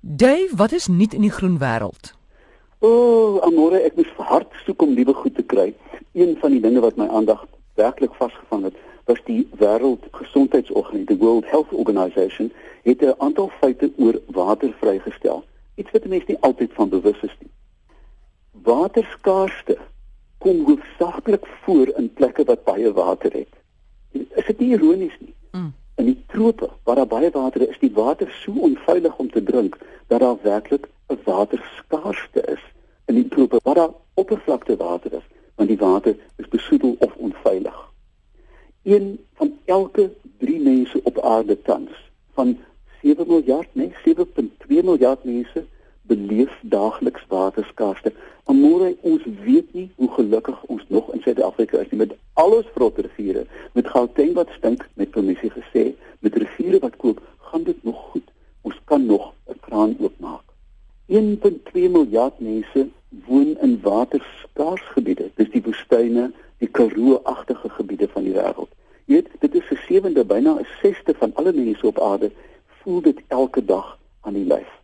Dave, wat is nuut in die groen wêreld? O, oh, amore, ek moes hard soek om nuwe goed te kry. Een van die dinge wat my aandag werklik vasgevang het, was die Wêreldgesondheidsorganisasie, the World Health Organization, het 'n aantal feite oor water vrygestel. Iets wat mense nie altyd van bewus is nie. Waterskaarste kom hoofsaaklik voor in plekke wat baie water het. Is dit nie ironies nie? Mm in die trope waar daar baie water is, is die water so onveilig om te drink dat daar werklik 'n waterskaarste is in die trope waar daar oppervlakte water is, want die water is besoedel of onveilig. Een van elke 3 mense op aarde tans van 7 miljard, nee, 7.2 miljard mense beleef daagliks waterskaarste. Amore, ons weet nie hoe gelukkig ons nog in Suid-Afrika is nie met alles vrotter riviere, met Gauteng wat stink, met kommissie gesê, met riviere wat kook, gaan dit nog goed. Ons kan nog 'n kraan oopmaak. 1.2 miljard mense woon in waterskaars gebiede. Dis die woestyne, die Karoo-agtige gebiede van die wêreld. Jy weet, dit is 'n sewende, byna 'n sesde van alle mense op aarde voel dit elke dag aan die lyf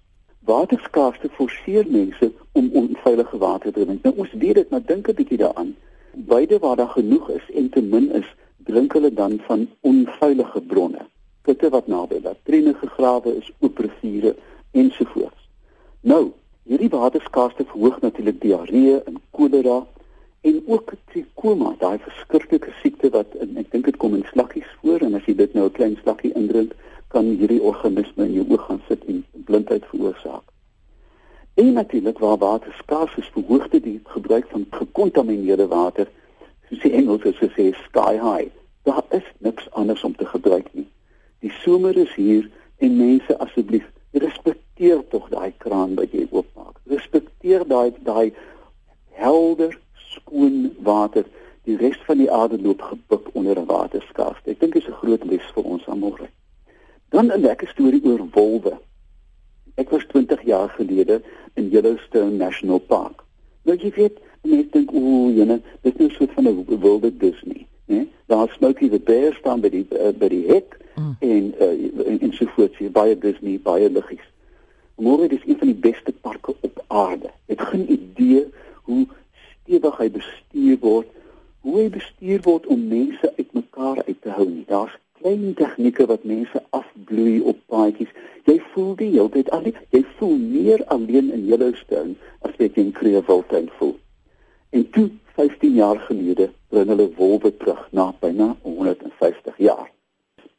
waterskaarste forceer mense om onveilige water te drink. Nou ons weet dit, maar dink 'n bietjie daaraan. Beide waar daar genoeg is en te min is, drink hulle dan van onveilige bronne. Putte wat naby latrine gegrawe is, oop riviere ensovoorts. Nou, hierdie waterskaarste verhoog natuurlik diarree en kolera en ook trikoma, daai verskriklike siekte wat en ek dink dit kom in slakkies voor en as jy dit nou 'n klein slakkie indrink, kan hierdie organisme in jou oog gaan sit en blindheid veroorsaak. En natuurlik waar water skaars is, verhoog dit die gebruik van gekontamineerde water, soos die Engelse sê sky high. Daar is niks anders om te gebruik nie. Die somer is hier en mense asseblief respekteer tog daai kraan wat jy oopmaak. Respekteer daai daai helder skoon water. Die res van die aarde loop gebuk onder 'n waterskaarste. Ek dink dit is 'n groot les vir ons almal. Dan 'n lekker storie oor wolwe. Ek was 20 jaar gelede in Yellowstone National Park. Nou jy weet, mense dink o, jene, dit is nou so van 'n wilde Disney, né? Daar Smokey the Bear staan by die uh, by die hek mm. en uh, en, en so voort, jy baie Disney, baie liggies. Môre is een van die beste parke op aarde. Ek het geen idee hoe stewig hy bestuur word, hoe hy bestuur word om mense uitmekaar uit te hou nie. Daar's klein tegnieke wat mense afbloei op paadjies. Jy voel die hele tyd alleen. Jy voel meer alleen in Yellowstone as wat jy in Creeville voel. En toe 15 jaar gelede bring hulle wolwe terug na byna 150 jaar.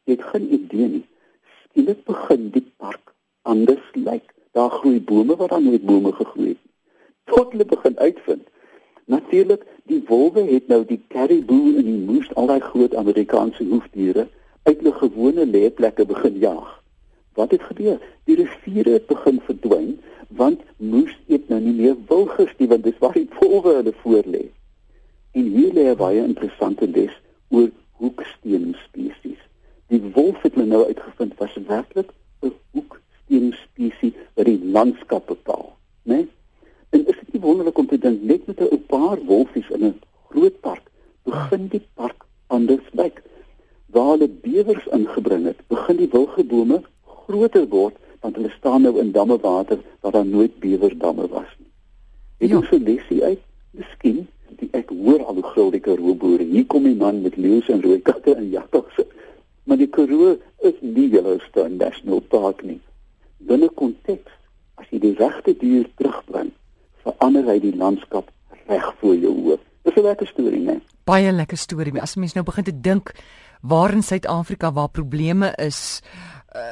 Jy het geen idee nie. Skielik begin die park anders lyk. Daar groei bome wat daar nooit bome gegroei het. Tot hulle begin uitvind Natuurlik, die wolwe het nou die caribou en die moose, al daai groot Amerikaanse hoefdiere, uit hulle gewone lêplekke begin jaag. Wat het gebeur? Die riviere het begin verdwyn want moes eet nou nie meer wilgers nie want dis waar die wolwe hulle voor lê. En hier lê 'n baie interessante les oor hoeksteen spesies. Die wolf het nou uitgevind was werklik 'n hoeksteen spesies wat die landskap bepaal, né? En is dit nie wonderlik om te dink net met 'n paar wolfies in 'n groot park begin die park anders lyk waar hulle bewers ingebring het, begin die wilgebome groter word want hulle staan nou in damme water waar daar nooit bewersdamme was nie. Ek ja. sê lesie uit, miskien die ek hoor al hoe gril die Karoo boere. Hier kom die man met leeu's en rooi katte en jagtogse. Maar die Karoo is nie Yellowstone National Park nie. Binne konteks, as jy die regte dier terugbring, verander hy die landskap reg voor jou oë. Dis 'n lekker storie, né? Baie lekker storie. As mens nou begin te dink waar in Suid-Afrika waar probleme is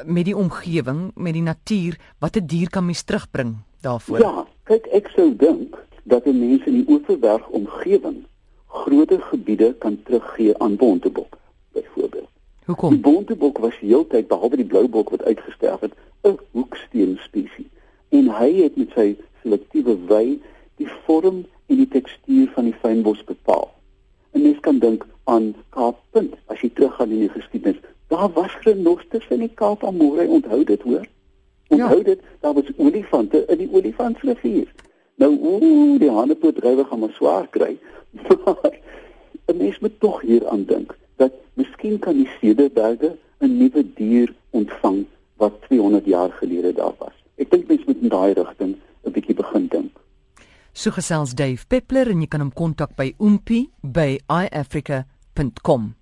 met die omgewing, met die natuur, wat 'n dier kan mens terugbring daarvoor? Ja, kyk ek sou dink dat mense in die Oeverberg omgewing groter gebiede kan teruggee aan bontebok byvoorbeeld. Hoekom? Die bontebok was heeltyd behalwe die bloubok wat uitgesterf het, 'n hoeksteen spesies. En hy het met sy selektiewe wy die vorm en die tekstuur van die fynbos bepaal. 'n Mens kan dink aan Kaappunt as jy teruggaan in die geskiedenis. Daar was renosters in die Kaap Amore, onthou dit hoor. Onthou ja. dit, daar was olifante in die Olifantsrivier. Nou ooh, die hanepootdrywe gaan maar swaar kry. Maar 'n mens moet tog hier aan dink dat miskien kan die Cederberge 'n nuwe dier ontvang wat 200 jaar gelede daar was. ek dink mense moet in daai rigting 'n bietjie begin dink. So gesels Dave Peppler en jy kan hom kontak by oompie by iafrica.com.